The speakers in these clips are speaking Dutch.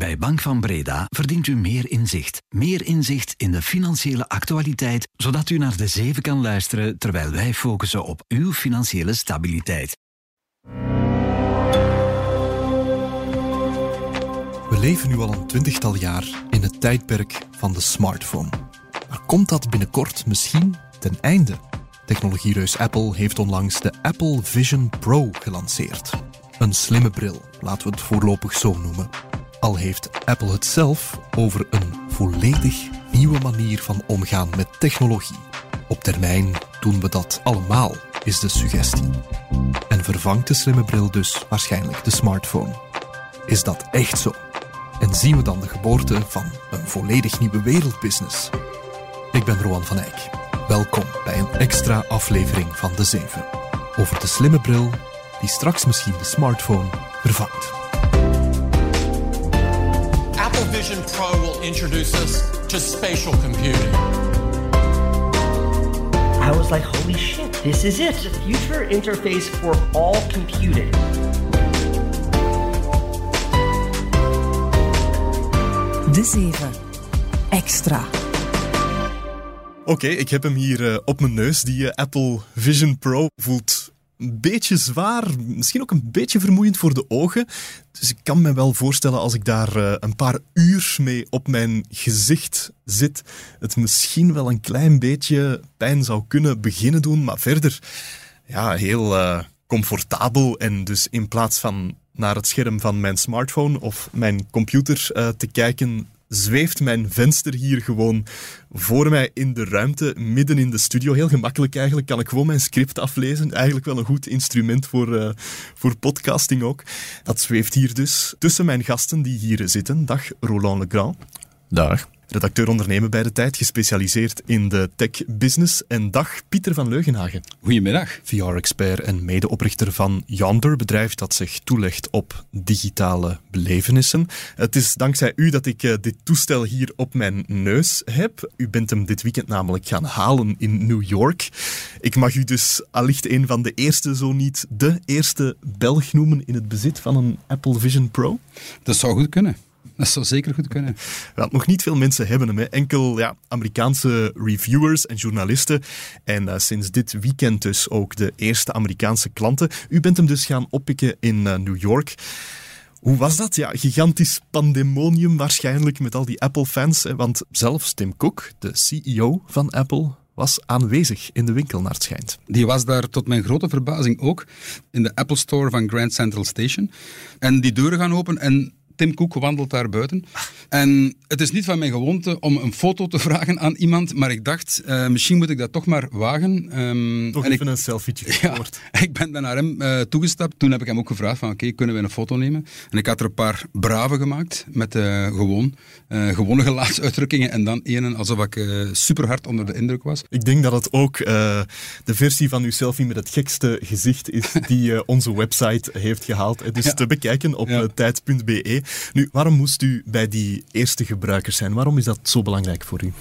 Bij Bank van Breda verdient u meer inzicht. Meer inzicht in de financiële actualiteit, zodat u naar de zeven kan luisteren terwijl wij focussen op uw financiële stabiliteit. We leven nu al een twintigtal jaar in het tijdperk van de smartphone. Maar komt dat binnenkort misschien ten einde? Technologiereus Apple heeft onlangs de Apple Vision Pro gelanceerd. Een slimme bril, laten we het voorlopig zo noemen. Al heeft Apple het zelf over een volledig nieuwe manier van omgaan met technologie. Op termijn doen we dat allemaal, is de suggestie. En vervangt de slimme bril dus waarschijnlijk de smartphone. Is dat echt zo? En zien we dan de geboorte van een volledig nieuwe wereldbusiness? Ik ben Roan van Eyck. Welkom bij een extra aflevering van De Zeven. Over de slimme bril die straks misschien de smartphone vervangt. Apple Vision Pro will introduce us to spatial computing. I was like, holy shit, this is it. The future interface for all computing. De 7. Extra. Oké, ik heb hem hier uh, op mijn neus. Die uh, Apple Vision Pro voelt een beetje zwaar, misschien ook een beetje vermoeiend voor de ogen. Dus ik kan me wel voorstellen als ik daar uh, een paar uur mee op mijn gezicht zit, het misschien wel een klein beetje pijn zou kunnen beginnen doen, maar verder ja, heel comfortabel en dus in plaats van naar het scherm van mijn smartphone of mijn computer uh, te kijken, zweeft mijn venster hier gewoon voor mij in de ruimte, midden in de studio. Heel gemakkelijk eigenlijk, kan ik gewoon mijn script aflezen. Eigenlijk wel een goed instrument voor, uh, voor podcasting ook. Dat zweeft hier dus tussen mijn gasten die hier zitten. Dag Roland Legrand. Dag redacteur ondernemen bij de tijd, gespecialiseerd in de tech-business. En dag Pieter van Leugenhagen. Goedemiddag. VR-expert en medeoprichter van Yonder, bedrijf dat zich toelegt op digitale belevenissen. Het is dankzij u dat ik uh, dit toestel hier op mijn neus heb. U bent hem dit weekend namelijk gaan halen in New York. Ik mag u dus allicht een van de eerste, zo niet de eerste Belg noemen in het bezit van een Apple Vision Pro. Dat zou goed kunnen. Dat zou zeker goed kunnen. Wat nog niet veel mensen hebben hem. Hè. Enkel ja, Amerikaanse reviewers en journalisten. En uh, sinds dit weekend dus ook de eerste Amerikaanse klanten. U bent hem dus gaan oppikken in uh, New York. Hoe was dat? Ja, gigantisch pandemonium waarschijnlijk met al die Apple-fans. Want zelfs Tim Cook, de CEO van Apple, was aanwezig in de winkel, naar het schijnt. Die was daar tot mijn grote verbazing ook in de Apple Store van Grand Central Station. En die deuren gaan open en Tim Cook wandelt daar buiten. En het is niet van mijn gewoonte om een foto te vragen aan iemand, maar ik dacht, uh, misschien moet ik dat toch maar wagen. Um, toch en even ik, een selfietje ja, ik ben dan naar hem uh, toegestapt. Toen heb ik hem ook gevraagd van, oké, okay, kunnen we een foto nemen? En ik had er een paar brave gemaakt, met uh, gewoon, gewone gelaatsuitdrukkingen en dan ene alsof ik super hard onder de indruk was. Ik denk dat het ook de versie van uw selfie met het gekste gezicht is die onze website heeft gehaald. Het is ja. te bekijken op ja. tijd.be. Nu, waarom moest u bij die eerste gebruikers zijn? Waarom is dat zo belangrijk voor u?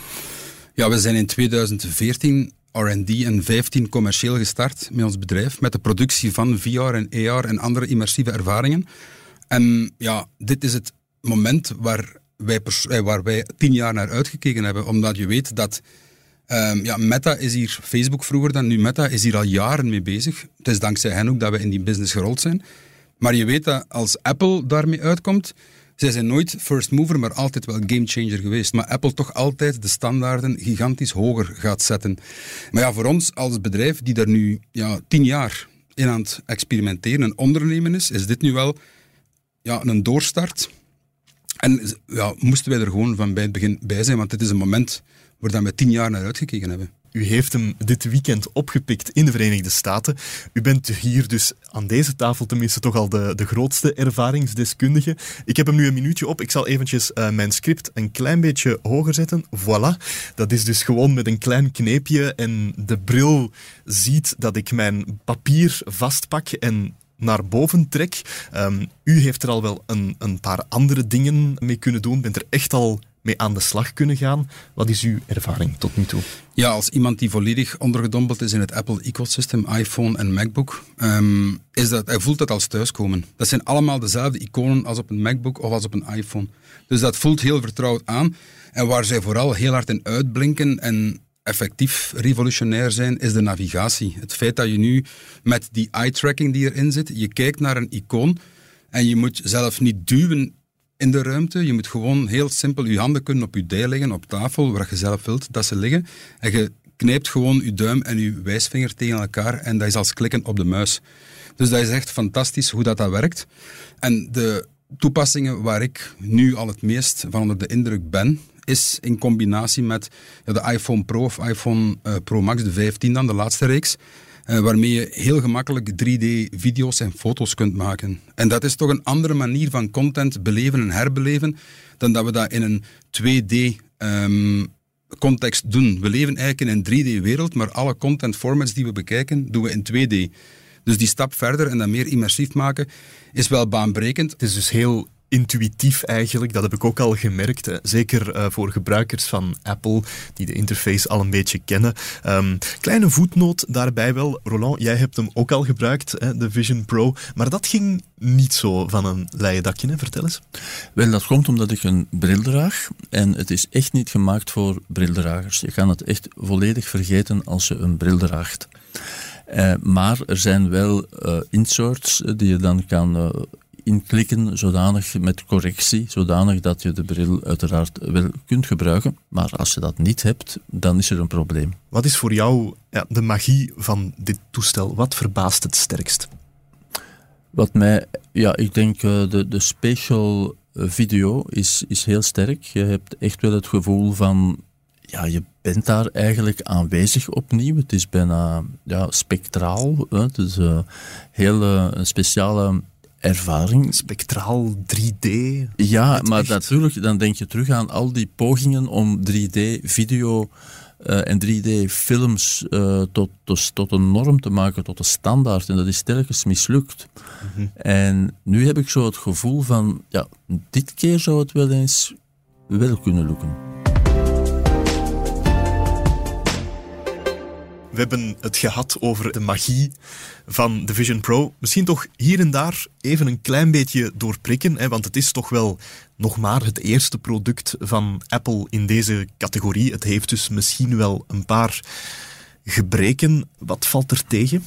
Ja, we zijn in 2014 R&D en 15 commercieel gestart met ons bedrijf, met de productie van VR en AR en andere immersieve ervaringen. En ja, dit is het moment waar wij, waar wij tien jaar naar uitgekeken hebben, omdat je weet dat um, ja, Meta is hier, Facebook vroeger dan, nu Meta is hier al jaren mee bezig. Het is dankzij hen ook dat we in die business gerold zijn. Maar je weet dat als Apple daarmee uitkomt, zij zijn nooit first mover, maar altijd wel game changer geweest. Maar Apple toch altijd de standaarden gigantisch hoger gaat zetten. Maar ja, voor ons als bedrijf die daar nu ja, tien jaar in aan het experimenteren en ondernemen is, is dit nu wel ja, een doorstart. En ja, moesten wij er gewoon van bij het begin bij zijn, want dit is een moment waar we tien jaar naar uitgekeken hebben. U heeft hem dit weekend opgepikt in de Verenigde Staten. U bent hier dus aan deze tafel tenminste toch al de, de grootste ervaringsdeskundige. Ik heb hem nu een minuutje op. Ik zal eventjes uh, mijn script een klein beetje hoger zetten. Voilà. Dat is dus gewoon met een klein kneepje en de bril ziet dat ik mijn papier vastpak en naar boven trek. Um, u heeft er al wel een, een paar andere dingen mee kunnen doen. Bent er echt al mee aan de slag kunnen gaan. Wat is uw ervaring tot nu toe? Ja, als iemand die volledig ondergedompeld is in het Apple-ecosysteem, iPhone en MacBook, um, is dat, hij voelt dat als thuiskomen. Dat zijn allemaal dezelfde iconen als op een MacBook of als op een iPhone. Dus dat voelt heel vertrouwd aan. En waar zij vooral heel hard in uitblinken en effectief revolutionair zijn, is de navigatie. Het feit dat je nu met die eye-tracking die erin zit, je kijkt naar een icoon en je moet zelf niet duwen in de ruimte. Je moet gewoon heel simpel je handen kunnen op je dij leggen, op tafel, waar je zelf wilt dat ze liggen. En je knijpt gewoon je duim en je wijsvinger tegen elkaar en dat is als klikken op de muis. Dus dat is echt fantastisch hoe dat, dat werkt. En de toepassingen waar ik nu al het meest van onder de indruk ben, is in combinatie met de iPhone Pro of iPhone uh, Pro Max, de 15 dan, de laatste reeks. Uh, waarmee je heel gemakkelijk 3D-video's en foto's kunt maken. En dat is toch een andere manier van content beleven en herbeleven dan dat we dat in een 2D-context ehm, doen. We leven eigenlijk in een 3D-wereld, maar alle content formats die we bekijken, doen we in 2D. Dus die stap verder en dat meer immersief maken is wel baanbrekend. Het is dus heel intuïtief eigenlijk. Dat heb ik ook al gemerkt. Zeker uh, voor gebruikers van Apple, die de interface al een beetje kennen. Um, kleine voetnoot daarbij wel. Roland, jij hebt hem ook al gebruikt, hè, de Vision Pro. Maar dat ging niet zo van een leien dakje, hè? vertel eens. Wel, dat komt omdat ik een bril draag. En het is echt niet gemaakt voor brildragers. Je kan het echt volledig vergeten als je een bril draagt. Uh, maar er zijn wel uh, inserts die je dan kan inklikken, zodanig met correctie, zodanig dat je de bril uiteraard wel kunt gebruiken. Maar als je dat niet hebt, dan is er een probleem. Wat is voor jou ja, de magie van dit toestel? Wat verbaast het sterkst? Wat mij, ja, ik denk de, de special video is, is heel sterk. Je hebt echt wel het gevoel van ja, je bent daar eigenlijk aanwezig opnieuw. Het is bijna ja, spectraal. Hè. Het is een hele speciale ervaring. Spectraal 3D. Ja, maar natuurlijk, dan denk je terug aan al die pogingen om 3D-video uh, en 3D-films uh, tot, tot, tot, een norm te maken, tot een standaard. En dat is telkens mislukt. Mm -hmm. En nu heb ik zo het gevoel van, ja, dit keer zou het wel eens wel kunnen lukken. We hebben het gehad over de magie van de Vision Pro. Misschien toch hier en daar even een klein beetje doorprikken, hè, want het is toch wel nog maar het eerste product van Apple in deze categorie. Het heeft dus misschien wel een paar gebreken. Wat valt er tegen?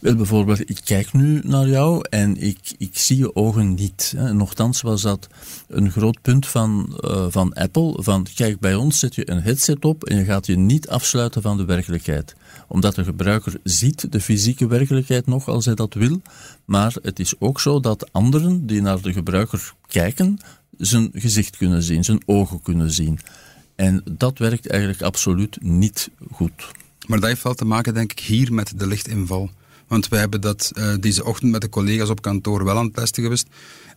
Wel, bijvoorbeeld, ik kijk nu naar jou en ik, ik zie je ogen niet. Hè. Nochtans was dat een groot punt van, uh, van Apple. Van, kijk, bij ons zet je een headset op en je gaat je niet afsluiten van de werkelijkheid. Omdat de gebruiker ziet de fysieke werkelijkheid nog als hij dat wil. Maar het is ook zo dat anderen die naar de gebruiker kijken, zijn gezicht kunnen zien, zijn ogen kunnen zien. En dat werkt eigenlijk absoluut niet goed. Maar dat heeft wel te maken, denk ik, hier met de lichtinval. Want wij hebben dat uh, deze ochtend met de collega's op kantoor wel aan het testen geweest.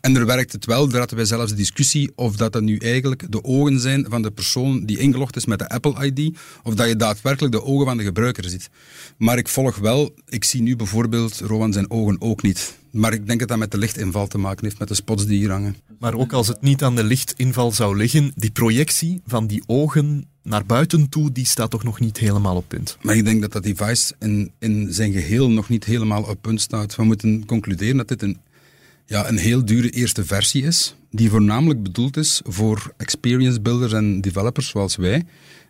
En er werkt het wel. Daar hadden wij zelfs de discussie of dat, dat nu eigenlijk de ogen zijn van de persoon die ingelogd is met de Apple ID, of dat je daadwerkelijk de ogen van de gebruiker ziet. Maar ik volg wel, ik zie nu bijvoorbeeld Rowan zijn ogen ook niet. Maar ik denk dat dat met de lichtinval te maken heeft, met de spots die hier hangen. Maar ook als het niet aan de lichtinval zou liggen, die projectie van die ogen naar buiten toe, die staat toch nog niet helemaal op punt. Maar ik denk dat dat device in, in zijn geheel nog niet helemaal op punt staat. We moeten concluderen dat dit een, ja, een heel dure eerste versie is, die voornamelijk bedoeld is voor experience builders en developers zoals wij.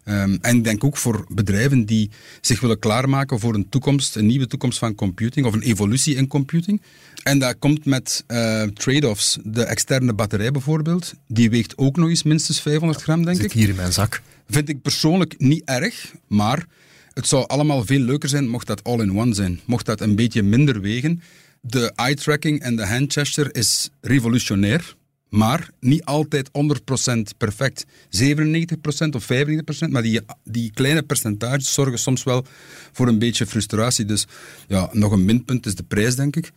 Um, en ik denk ook voor bedrijven die zich willen klaarmaken voor een toekomst, een nieuwe toekomst van computing of een evolutie in computing. En dat komt met uh, trade-offs. De externe batterij bijvoorbeeld, die weegt ook nog eens minstens 500 gram, denk zit ik. hier in mijn zak. Vind ik persoonlijk niet erg, maar het zou allemaal veel leuker zijn mocht dat all-in-one zijn. Mocht dat een beetje minder wegen. De eye-tracking en de hand is revolutionair, maar niet altijd 100% perfect. 97% of 95%, maar die, die kleine percentages zorgen soms wel voor een beetje frustratie. Dus ja, nog een minpunt is de prijs, denk ik.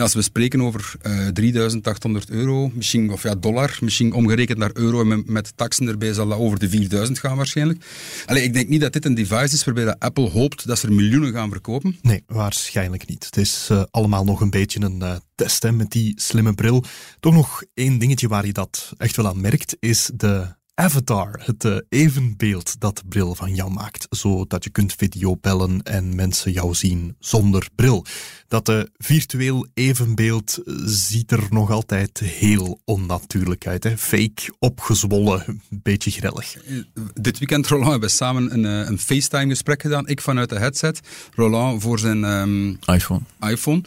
Als we spreken over uh, 3800 euro, misschien, of ja, dollar, misschien omgerekend naar euro en met, met taxen erbij zal dat over de 4000 gaan waarschijnlijk. Allee, ik denk niet dat dit een device is waarbij dat Apple hoopt dat ze er miljoenen gaan verkopen. Nee, waarschijnlijk niet. Het is uh, allemaal nog een beetje een uh, test hè, met die slimme bril. Toch nog één dingetje waar je dat echt wel aan merkt, is de avatar, het uh, evenbeeld dat de bril van jou maakt, zodat je kunt videobellen en mensen jou zien zonder bril. Dat uh, virtueel evenbeeld ziet er nog altijd heel onnatuurlijk uit. Hè? Fake, opgezwollen, een beetje grellig. Dit weekend, Roland, hebben we samen een, een FaceTime-gesprek gedaan. Ik vanuit de headset, Roland voor zijn um, iPhone. iPhone.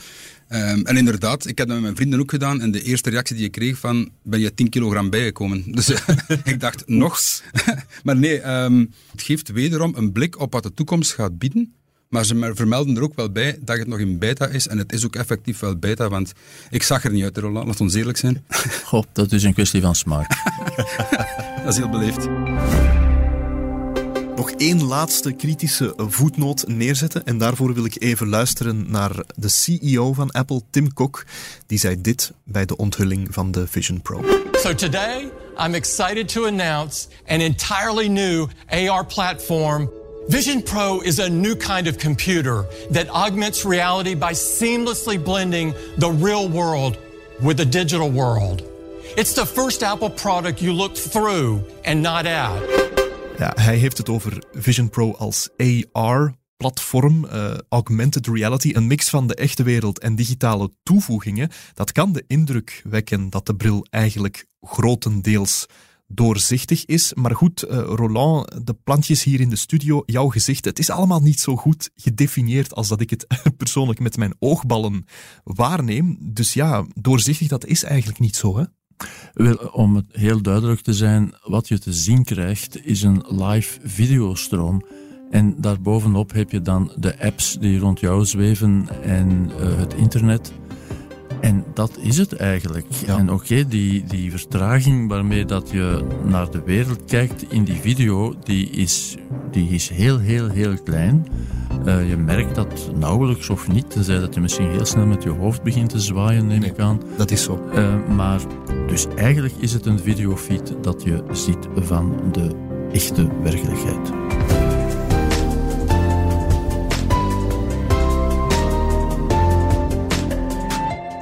Um, en inderdaad, ik heb dat met mijn vrienden ook gedaan. En de eerste reactie die ik kreeg van, ben je 10 kilogram bijgekomen? Dus ik dacht, nog. maar nee, um, het geeft wederom een blik op wat de toekomst gaat bieden. Maar ze vermelden er ook wel bij dat het nog in beta is. En het is ook effectief wel beta, want ik zag er niet uit, Roland. Laat ons eerlijk zijn. Goh, dat is een kwestie van smaak. dat is heel beleefd nog één laatste kritische voetnoot neerzetten. En daarvoor wil ik even luisteren naar de CEO van Apple, Tim Cook. Die zei dit bij de onthulling van de Vision Pro. So today I'm excited to announce an entirely new AR platform. Vision Pro is a new kind of computer that augments reality by seamlessly blending the real world with the digital world. It's the first Apple product you look through and not at. Ja, hij heeft het over Vision Pro als AR. Platform, uh, augmented reality, een mix van de echte wereld en digitale toevoegingen, dat kan de indruk wekken dat de bril eigenlijk grotendeels doorzichtig is. Maar goed, uh, Roland, de plantjes hier in de studio, jouw gezicht, het is allemaal niet zo goed gedefinieerd als dat ik het persoonlijk met mijn oogballen waarneem. Dus ja, doorzichtig, dat is eigenlijk niet zo, hè? Wel, om het heel duidelijk te zijn, wat je te zien krijgt is een live videostroom. En daarbovenop heb je dan de apps die rond jou zweven en uh, het internet. En dat is het eigenlijk. En oké, die, die vertraging waarmee dat je naar de wereld kijkt in die video, die is, die is heel, heel, heel klein. Uh, je merkt dat nauwelijks of niet, tenzij dat je misschien heel snel met je hoofd begint te zwaaien, neem ik aan. Dat is zo. Uh, maar dus eigenlijk is het een videofeed dat je ziet van de echte werkelijkheid.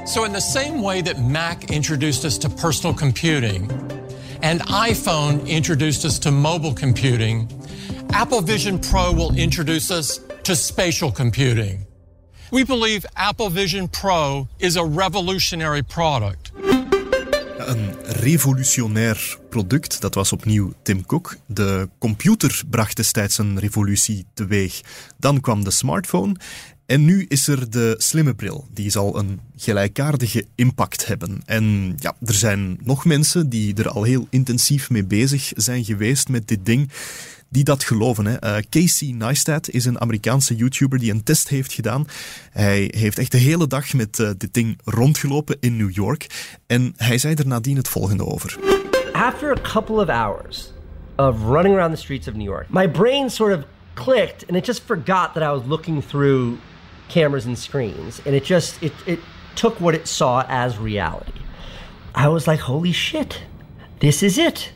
So, in the same way that Mac introduced us to personal computing and iPhone introduced us to mobile computing, Apple Vision Pro will introduce us to spatial computing. We believe Apple Vision Pro is a revolutionary product. Een revolutionair product, dat was opnieuw Tim Cook. De computer bracht destijds een revolutie teweeg. Dan kwam de smartphone en nu is er de slimme bril. Die zal een gelijkaardige impact hebben. En ja, er zijn nog mensen die er al heel intensief mee bezig zijn geweest met dit ding die dat geloven. Hè. Uh, Casey Neistat is een Amerikaanse YouTuber die een test heeft gedaan. Hij heeft echt de hele dag met uh, dit ding rondgelopen in New York. En hij zei er nadien het volgende over. After a couple of hours of running around the streets of New York, my brain sort of clicked and it just forgot that I was looking through cameras and screens. And it just, it, it took what it saw as reality. I was like, holy shit, this is it.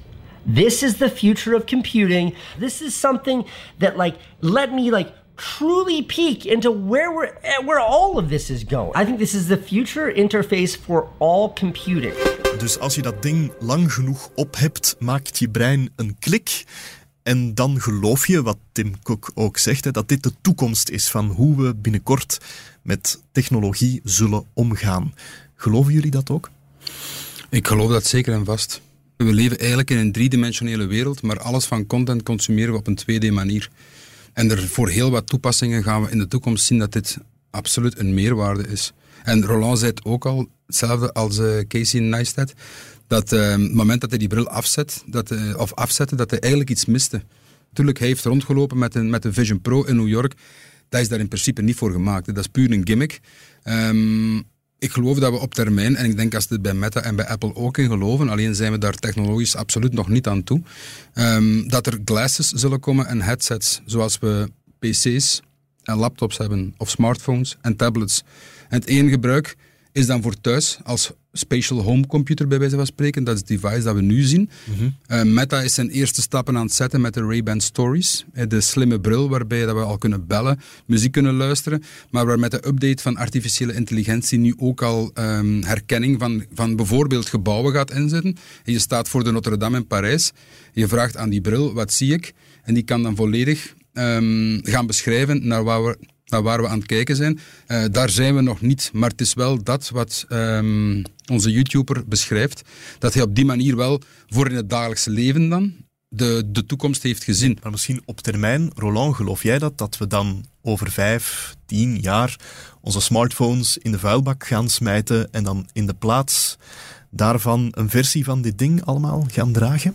This is the future of computing. This is something that like let me like truly peek into where we're where all of this is going. I think this is the future interface for all computing. Dus als je dat ding lang genoeg op hebt, maakt je brein een klik. En dan geloof je, wat Tim Cook ook zegt, hè, dat dit de toekomst is van hoe we binnenkort met technologie zullen omgaan. Geloven jullie dat ook? Ik geloof dat zeker en vast. We leven eigenlijk in een driedimensionele wereld, maar alles van content consumeren we op een 2D-manier. En er voor heel wat toepassingen gaan we in de toekomst zien dat dit absoluut een meerwaarde is. En Roland zei het ook al, hetzelfde als uh, Casey Neistat, dat uh, het moment dat hij die bril afzet, dat, uh, of afzette, dat hij eigenlijk iets miste. Tuurlijk, hij heeft rondgelopen met een, met een Vision Pro in New York. Dat is daar in principe niet voor gemaakt. Dat is puur een gimmick. Um, ik geloof dat we op termijn, en ik denk als het bij Meta en bij Apple ook in geloven, alleen zijn we daar technologisch absoluut nog niet aan toe, um, dat er glasses zullen komen en headsets, zoals we PC's en laptops hebben, of smartphones en tablets. En het één gebruik is dan voor thuis als spatial home computer bij wijze van spreken. Dat is het device dat we nu zien. Eh, Meta is zijn eerste stappen aan het zetten met de Ray-Ban Stories. De slimme bril waarbij dat we al kunnen bellen, muziek kunnen luisteren. Maar waar met de update van artificiële intelligentie nu ook al ehm, herkenning van, van bijvoorbeeld gebouwen gaat inzetten. En je staat voor de Notre Dame in Parijs. Je vraagt aan die bril, wat zie ik? En die kan dan volledig ehm, gaan beschrijven naar waar we, naar waar we aan het kijken zijn. Eh, daar zijn we nog niet, maar het is wel dat wat ehm, onze YouTuber beschrijft, dat hij op die manier wel voor in het dagelijkse leven dan de, de toekomst heeft gezien. Maar misschien op termijn, Roland, geloof jij dat, dat we dan over vijf, tien jaar onze smartphones in de vuilbak gaan smijten en dan in de plaats daarvan een versie van dit ding allemaal gaan dragen?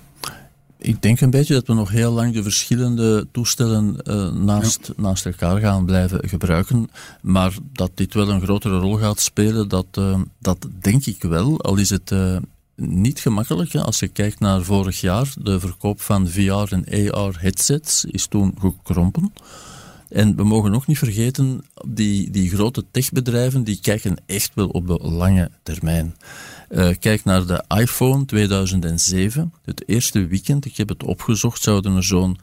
Ik denk een beetje dat we nog heel lang de verschillende toestellen eh, naast, naast elkaar gaan blijven gebruiken. Maar dat dit wel een grotere rol gaat spelen, dat, eh, dat denk ik wel. Al is het eh, niet gemakkelijk. Hè. Als je kijkt naar vorig jaar, de verkoop van VR en AR headsets is toen gekrompen. En we mogen ook niet vergeten, die, die grote techbedrijven die kijken echt wel op de lange termijn. Uh, kijk naar de iPhone 2007. Het eerste weekend, ik heb het opgezocht, zouden er zo'n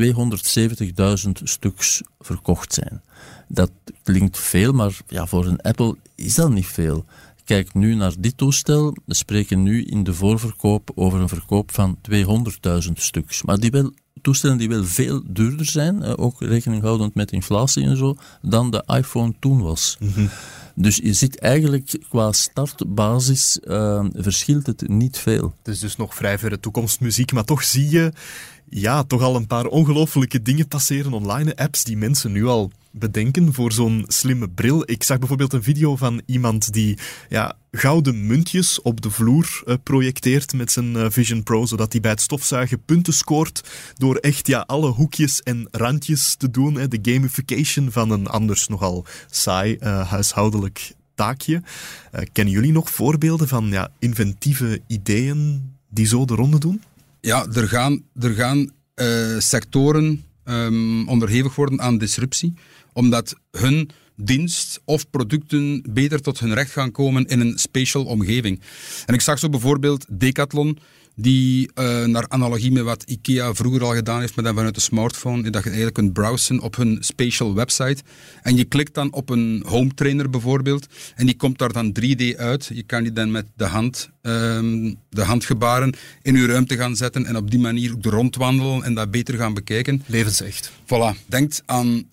270.000 stuks verkocht zijn. Dat klinkt veel, maar ja, voor een Apple is dat niet veel. Kijk nu naar dit toestel. We spreken nu in de voorverkoop over een verkoop van 200.000 stuks. Maar die wel toestellen die wel veel duurder zijn, ook rekening houdend met inflatie en zo, dan de iPhone toen was. Mm -hmm. Dus je ziet eigenlijk qua startbasis uh, verschilt het niet veel. Het is dus nog vrij verre toekomstmuziek, maar toch zie je ja, toch al een paar ongelofelijke dingen passeren online. Apps die mensen nu al bedenken voor zo'n slimme bril. Ik zag bijvoorbeeld een video van iemand die ja, gouden muntjes op de vloer uh, projecteert met zijn uh, Vision Pro, zodat hij bij het stofzuigen punten scoort door echt ja, alle hoekjes en randjes te doen. De gamification van een anders nogal saai uh, huishoudelijk taakje. kennen jullie nog voorbeelden van ja, inventieve ideeën die zo de ronde doen? Ja, er gaan, er gaan sectoren um, onderhevig worden aan disruptie omdat hun dienst of producten beter tot hun recht gaan komen in een special omgeving. En ik zag zo bijvoorbeeld Decathlon, die uh, naar analogie met wat IKEA vroeger al gedaan heeft, maar dan vanuit de smartphone, dat je eigenlijk kunt browsen op hun special website. En je klikt dan op een home trainer bijvoorbeeld, en die komt daar dan 3D uit. Je kan die dan met de hand, um, de handgebaren in je ruimte gaan zetten en op die manier ook rondwandelen en dat beter gaan bekijken. Levensecht. Voilà. Denkt aan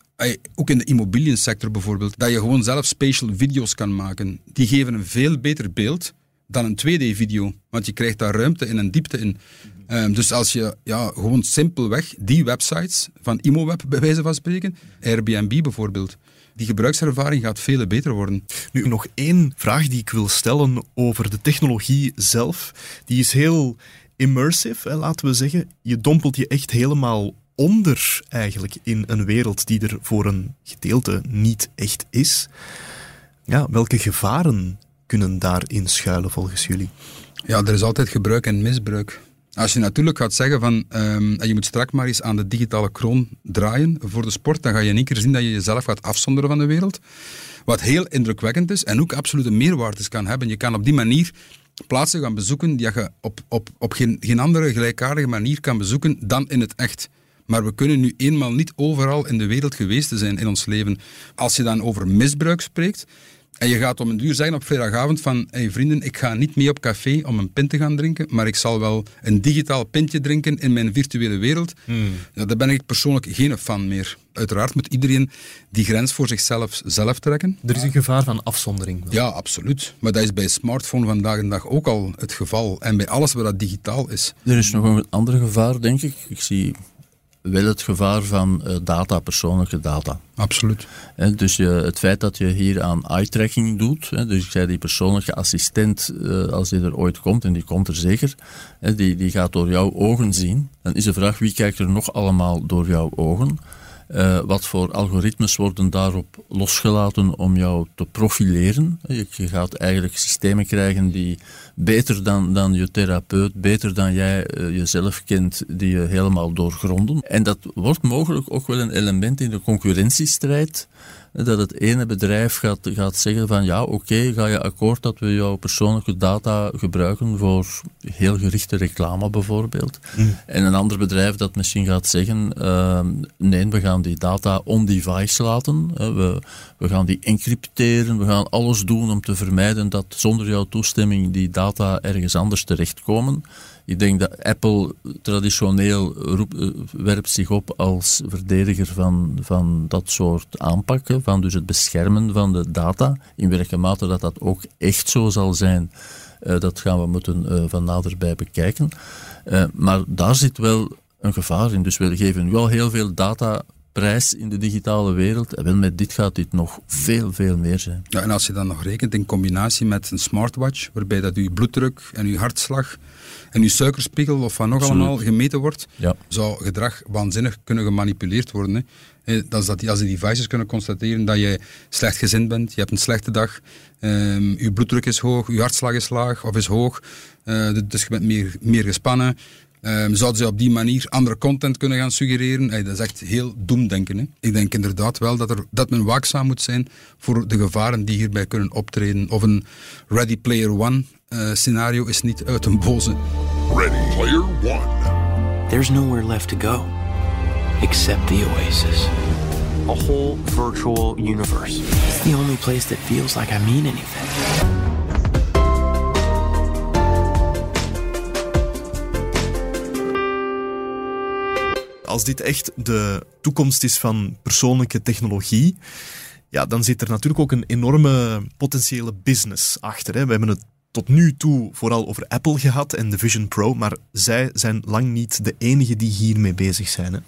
ook in de immobiliënsector bijvoorbeeld, dat je gewoon zelf special video's kan maken. Die geven een veel beter beeld dan een 2D-video, want je krijgt daar ruimte en een diepte in. Um, dus als je ja, gewoon simpelweg die websites van ImoWeb bij wijze van spreken, Airbnb bijvoorbeeld, die gebruikservaring gaat veel beter worden. Nu, nog één vraag die ik wil stellen over de technologie zelf. Die is heel immersive, laten we zeggen. Je dompelt je echt helemaal onder eigenlijk in een wereld die er voor een gedeelte niet echt is. Ja, welke gevaren kunnen daarin schuilen volgens jullie? Ja, er is altijd gebruik en misbruik. Als je natuurlijk gaat zeggen van um, je moet straks maar eens aan de digitale kroon draaien voor de sport, dan ga je in één keer zien dat je jezelf gaat afzonderen van de wereld. Wat heel indrukwekkend is en ook absolute meerwaardes kan hebben. Je kan op die manier plaatsen gaan bezoeken die je op, op, op geen, geen andere gelijkaardige manier kan bezoeken dan in het echt. Maar we kunnen nu eenmaal niet overal in de wereld geweest zijn in ons leven. Als je dan over misbruik spreekt, en je gaat om een duur zeggen op vrijdagavond van hey vrienden, ik ga niet mee op café om een pint te gaan drinken, maar ik zal wel een digitaal pintje drinken in mijn virtuele wereld. Hmm. Ja, daar ben ik persoonlijk geen fan meer. Uiteraard moet iedereen die grens voor zichzelf zelf trekken. Er is een gevaar van afzondering. Ja, absoluut. Maar dat is bij smartphone vandaag de dag ook al het geval. En bij alles wat dat digitaal is. Er is nog een ander gevaar, denk ik. Ik zie wel het gevaar van uh, data, persoonlijke data. Absoluut. En dus je, het feit dat je hier aan eye-tracking doet, hè, dus ik zei die persoonlijke assistent, uh, als die er ooit komt, en die komt er zeker, hè, die, die gaat door jouw ogen zien, dan is de vraag wie kijkt er nog allemaal door jouw ogen. Uh, wat voor algoritmes worden daarop losgelaten om jou te profileren? Je, gaat eigenlijk systemen krijgen die beter dan, dan je therapeut, beter dan jij uh, jezelf kent, die je helemaal doorgronden. En dat wordt mogelijk ook wel een element in de concurrentiestrijd dat het ene bedrijf gaat, gaat zeggen van ja, oké, ga je akkoord dat we jouw persoonlijke data gebruiken voor heel gerichte reclame bijvoorbeeld. Mm. En een ander bedrijf dat misschien gaat zeggen, uh, nee, we gaan die data on-device laten, we, we gaan die encrypteren, we gaan alles doen om te vermijden dat zonder jouw toestemming die data ergens anders terechtkomen. Ik denk dat Apple traditioneel eh, werpt zich op als verdediger van, van dat soort aanpakken, van dus het beschermen van de data. In welke mate dat dat ook echt zo zal zijn, uh, dat gaan we moeten uh, van naderbij bekijken. maar daar zit wel een gevaar in. Dus we geven al heel veel data prijs in de digitale wereld. En wel met dit gaat dit nog veel, veel meer zijn. Ja, en als je dan nog rekent in combinatie met een smartwatch, waarbij dat je bloeddruk en je hartslag en je suikerspiegel of wat nog allemaal gemeten wordt, ja. zou gedrag waanzinnig kunnen gemanipuleerd worden. Hè. Dat is dat als die devices kunnen constateren dat je slecht gezind bent, je hebt een slechte dag, um, je bloeddruk is hoog, je hartslag is laag of is hoog, uh, dus je bent meer, meer gespannen, Um, zouden ze op die manier andere content kunnen gaan suggereren? dat is echt heel doemdenken. Hè? Ik denk inderdaad wel dat, er, dat men waakzaam moet zijn voor de gevaren die hierbij kunnen optreden. Of een Ready Player One uh, scenario is niet uit een boze. Ready Player One. There's nowhere left to go except the Oasis. A whole virtual universe. It's the only place that feels like I mean anything. Als dit echt de toekomst is van persoonlijke technologie, ja, dan zit er natuurlijk ook een enorme potentiële business achter. Hè. We hebben het tot nu toe vooral over Apple gehad en de Vision Pro, maar zij zijn lang niet de enige die hiermee bezig zijn. Hè.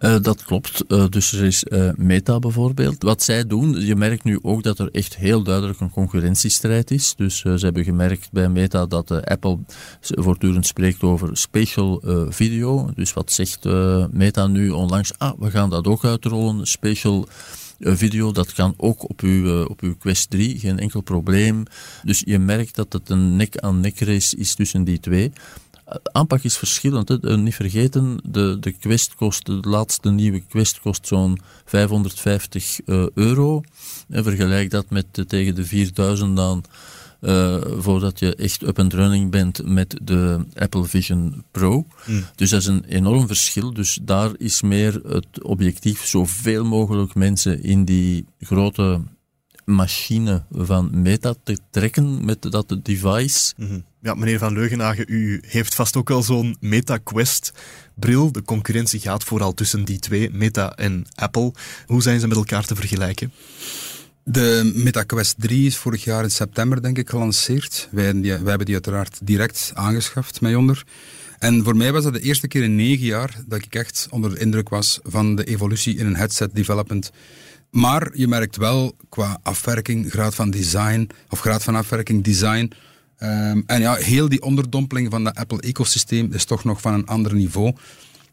Uh, dat klopt. Uh, dus er is uh, Meta bijvoorbeeld. Wat zij doen, je merkt nu ook dat er echt heel duidelijk een concurrentiestrijd is. Dus ze hebben gemerkt bij Meta dat Apple voortdurend spreekt over spatial video. Dus wat zegt Meta nu onlangs? Ah, we gaan dat ook uitrollen. Spatial video, dat kan ook op uw, op uw Quest 3, geen enkel probleem. Dus je merkt dat het een nek-aan-nek race is tussen die twee aanpak is verschillend. Hè. Eh, niet vergeten, de, de Quest kost, de laatste nieuwe Quest kost zo'n 550 uh, eh, euro. En vergelijk dat met de, tegen de 4000 dan. Uh, voordat je echt up and running bent met de Apple Vision Pro. Hmm. Dus dat is een enorm verschil. Dus daar is meer het objectief zoveel mogelijk mensen in die grote machine van Meta te trekken met dat device. Mhm. Ja, meneer Van Leugenhagen, u heeft vast ook al zo'n Meta Quest bril. De concurrentie gaat vooral tussen die twee, Meta en Apple. Hoe zijn ze met elkaar te vergelijken? De Meta Quest 3 is vorig jaar in september, denk ik, gelanceerd. Wij, wij hebben die uiteraard direct aangeschaft, mij onder. En voor mij was dat de eerste keer in negen jaar dat ik echt onder de indruk was van de evolutie in een headset development maar je merkt wel qua afwerking, graad van design, of graad van afwerking, design. Um, en ja, heel die onderdompeling van dat Apple-ecosysteem is toch nog van een ander niveau.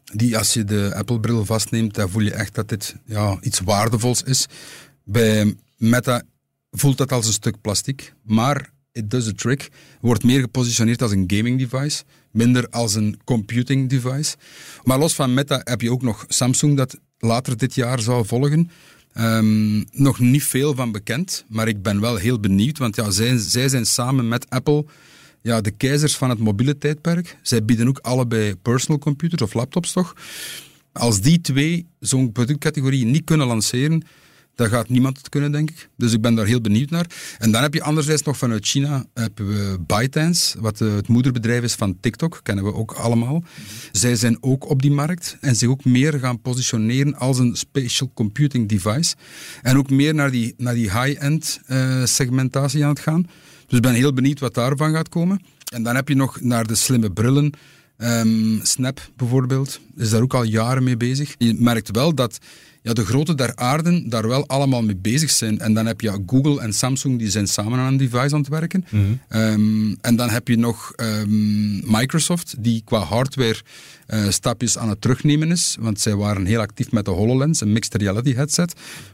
Die, als je de Apple-bril vastneemt, dan voel je echt dat dit ja, iets waardevols is. Bij Meta voelt dat als een stuk plastic, maar it does a trick. Wordt meer gepositioneerd als een gaming device, minder als een computing device. Maar los van Meta heb je ook nog Samsung dat later dit jaar zou volgen. Um, nog niet veel van bekend, maar ik ben wel heel benieuwd, want ja, zij, zij zijn samen met Apple ja, de keizers van het mobiele tijdperk. Zij bieden ook allebei personal computers of laptops toch. Als die twee zo'n productcategorie niet kunnen lanceren, daar gaat niemand het kunnen, denk ik. Dus ik ben daar heel benieuwd naar. En dan heb je anderzijds nog vanuit China hebben we ByteDance, wat eh, het moederbedrijf is van TikTok, kennen we ook allemaal. Zij zijn ook op die markt en zich ook meer gaan positioneren als een spatial computing device. En ook meer naar die, naar die high-end segmentatie aan het gaan. Dus ik ben heel benieuwd wat daarvan gaat komen. En dan heb je nog naar de slimme brillen. Um, Snap bijvoorbeeld is daar ook al jaren mee bezig. Je merkt wel dat ja, de grote der aarden daar wel allemaal mee bezig zijn. En dan heb je Google en Samsung, die zijn samen aan een device aan het werken. Mm en dan heb je nog um, Microsoft, die qua hardware uh, stapjes aan het terugnemen is. Want zij waren heel actief met de HoloLens, een mixed reality headset.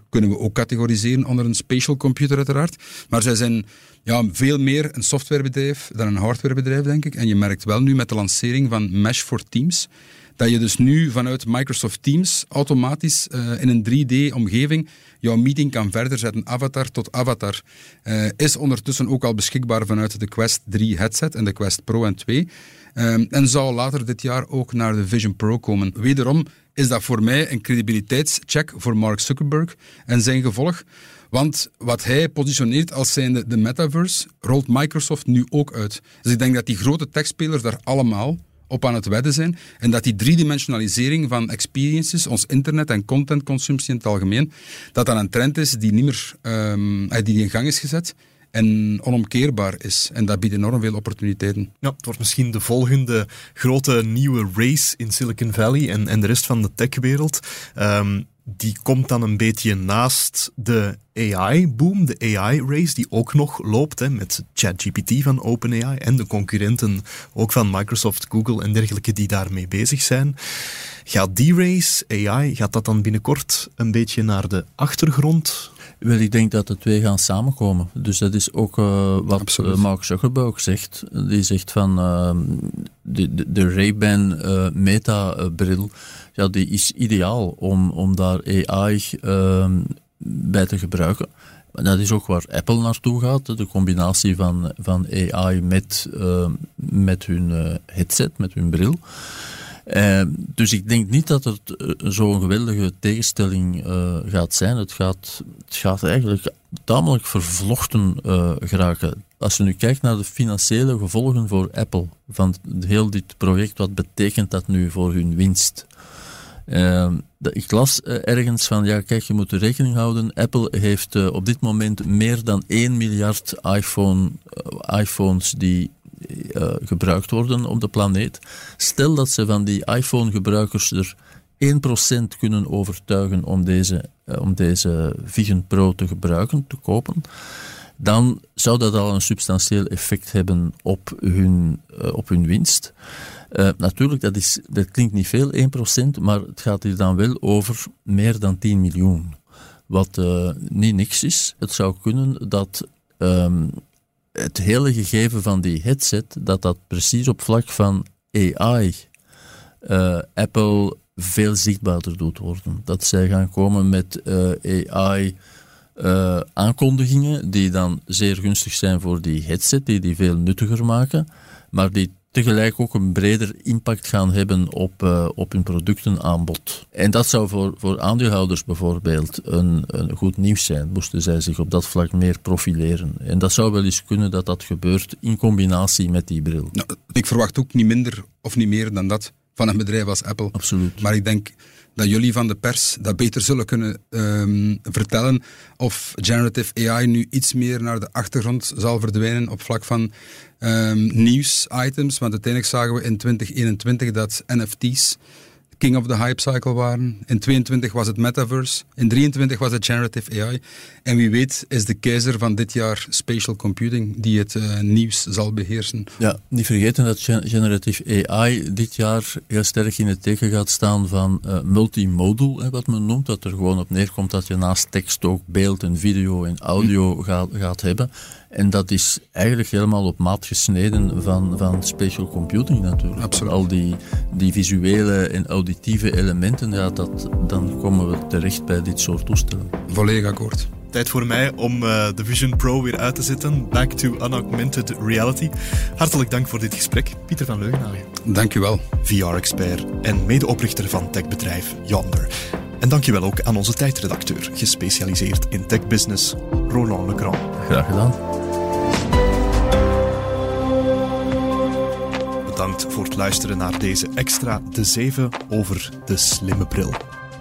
Kunnen we ook categoriseren onder een spatial computer uiteraard. Maar zij zijn ja, veel meer een softwarebedrijf dan een hardwarebedrijf, denk ik. En je merkt wel nu met de lancering van Mesh for Teams dat je dus nu vanuit Microsoft Teams automatisch uh, in een 3D-omgeving jouw meeting kan verder zetten, avatar tot avatar. Uh, is ondertussen ook al beschikbaar vanuit de Quest 3 headset en de Quest Pro en 2. Um, en zal later dit jaar ook naar de Vision Pro komen. Wederom is dat voor mij een credibiliteitscheck voor Mark Zuckerberg en zijn gevolg. Want wat hij positioneert als zijnde de metaverse, rolt Microsoft nu ook uit. Dus ik denk dat die grote techspelers daar allemaal op aan het wedden zijn. En dat die driedimensionalisering van experiences, ons internet en contentconsumptie in het algemeen, dat dat een trend is die niet meer um, die in gang is gezet en onomkeerbaar is. En dat biedt enorm veel opportuniteiten. Ja, het wordt misschien de volgende grote nieuwe race in Silicon Valley en, en de rest van de techwereld. Um, die komt dan een beetje naast de AI-boom, de AI-race, die ook nog loopt hè, met ChatGPT van OpenAI en de concurrenten ook van Microsoft, Google en dergelijke die daarmee bezig zijn. Gaat die race, AI, gaat dat dan binnenkort een beetje naar de achtergrond? Wel, ik denk dat de twee gaan samenkomen. Dus dat is ook uh, wat uh, Mark Zuckerberg zegt. Die zegt van uh, de, de, de Ray-Ban Meta-bril ja, die is ideaal om, om daar AI ehm, bij te gebruiken. Dat is ook waar Apple naartoe gaat, de combinatie van, van AI met, uh, met hun headset, met hun bril. Uh, dus ik denk niet dat het uh, zo'n geweldige tegenstelling uh, gaat zijn. Het gaat, het gaat eigenlijk tamelijk vervlochten geraken. Als je nu kijkt naar de financiële gevolgen voor Apple van heel dit project, wat betekent dat nu voor hun winst? Uh, ik las uh, ergens van, ja kijk, je moet rekening houden. Apple heeft uh, op dit moment meer dan 1 miljard iPhone, uh, iPhones die gebruikt worden op de planeet. Stel dat ze van die iPhone-gebruikers er 1% kunnen overtuigen om deze, om deze Vision Pro te gebruiken, te kopen dan zou dat al een substantieel effect hebben op hun, op hun winst. Uh, natuurlijk, dat, is, dat klinkt niet veel, 1%, maar het gaat hier dan wel over meer dan 10 miljoen. Wat uh, niet niks is. Het zou kunnen dat um, het hele gegeven van die headset, dat dat precies op vlak van AI uh, eh, Apple veel zichtbaarder doet worden. Dat zij gaan komen met AI aankondigingen die dan zeer gunstig zijn voor die headset, die die veel nuttiger maken, maar die tegelijk ook een breder impact gaan hebben op, uh, op hun productenaanbod. En dat zou voor, voor aandeelhouders bijvoorbeeld een, een goed nieuws zijn, moesten zij zich op dat vlak meer profileren. En dat zou wel eens kunnen dat dat gebeurt in combinatie met die bril. Nou, ik verwacht ook niet minder of niet meer dan dat van een bedrijf als Apple. Absoluut. Maar ik denk dat jullie van de pers dat beter zullen kunnen um, vertellen of generative AI nu iets meer naar de achtergrond zal verdwijnen op vlak van um, nieuwsitems. Want uiteindelijk zagen we in 2021 dat NFT's king of the hype cycle waren. In 22 was het metaverse. In 23 was het generative AI. En wie weet is de keizer van dit jaar spatial computing die het uh, nieuws zal beheersen. Ja, niet vergeten dat generative AI dit jaar heel sterk in het teken gaat staan van uh, multimodal, hè, wat men noemt. Dat er gewoon op neerkomt dat je naast tekst ook beeld en video en audio hm. gaat, gaat hebben. En dat is eigenlijk helemaal op maat gesneden van, van spatial computing natuurlijk. Absoluut. Al die, die visuele en auditieve elementen, ja, dat, dan komen we terecht bij dit soort toestellen. Volledig akkoord. Tijd voor mij om uh, de Vision Pro weer uit te zetten. Back to unaugmented reality. Hartelijk dank voor dit gesprek, Pieter van Leugenhagen. Dank u wel. VR-expert en medeoprichter van techbedrijf Yonder. En dankjewel ook aan onze tijdredacteur, gespecialiseerd in techbusiness, Roland Legrand. Graag gedaan. Bedankt voor het luisteren naar deze extra De 7 over de slimme bril.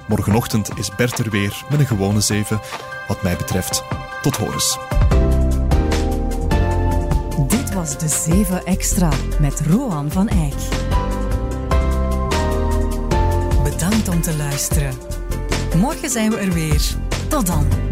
Morgenochtend is Bert er weer met een gewone 7. Wat mij betreft, tot horens. Dit was De 7 Extra met Roan van Eyck. Bedankt om te luisteren. Morgen zijn we er weer. Tot dan.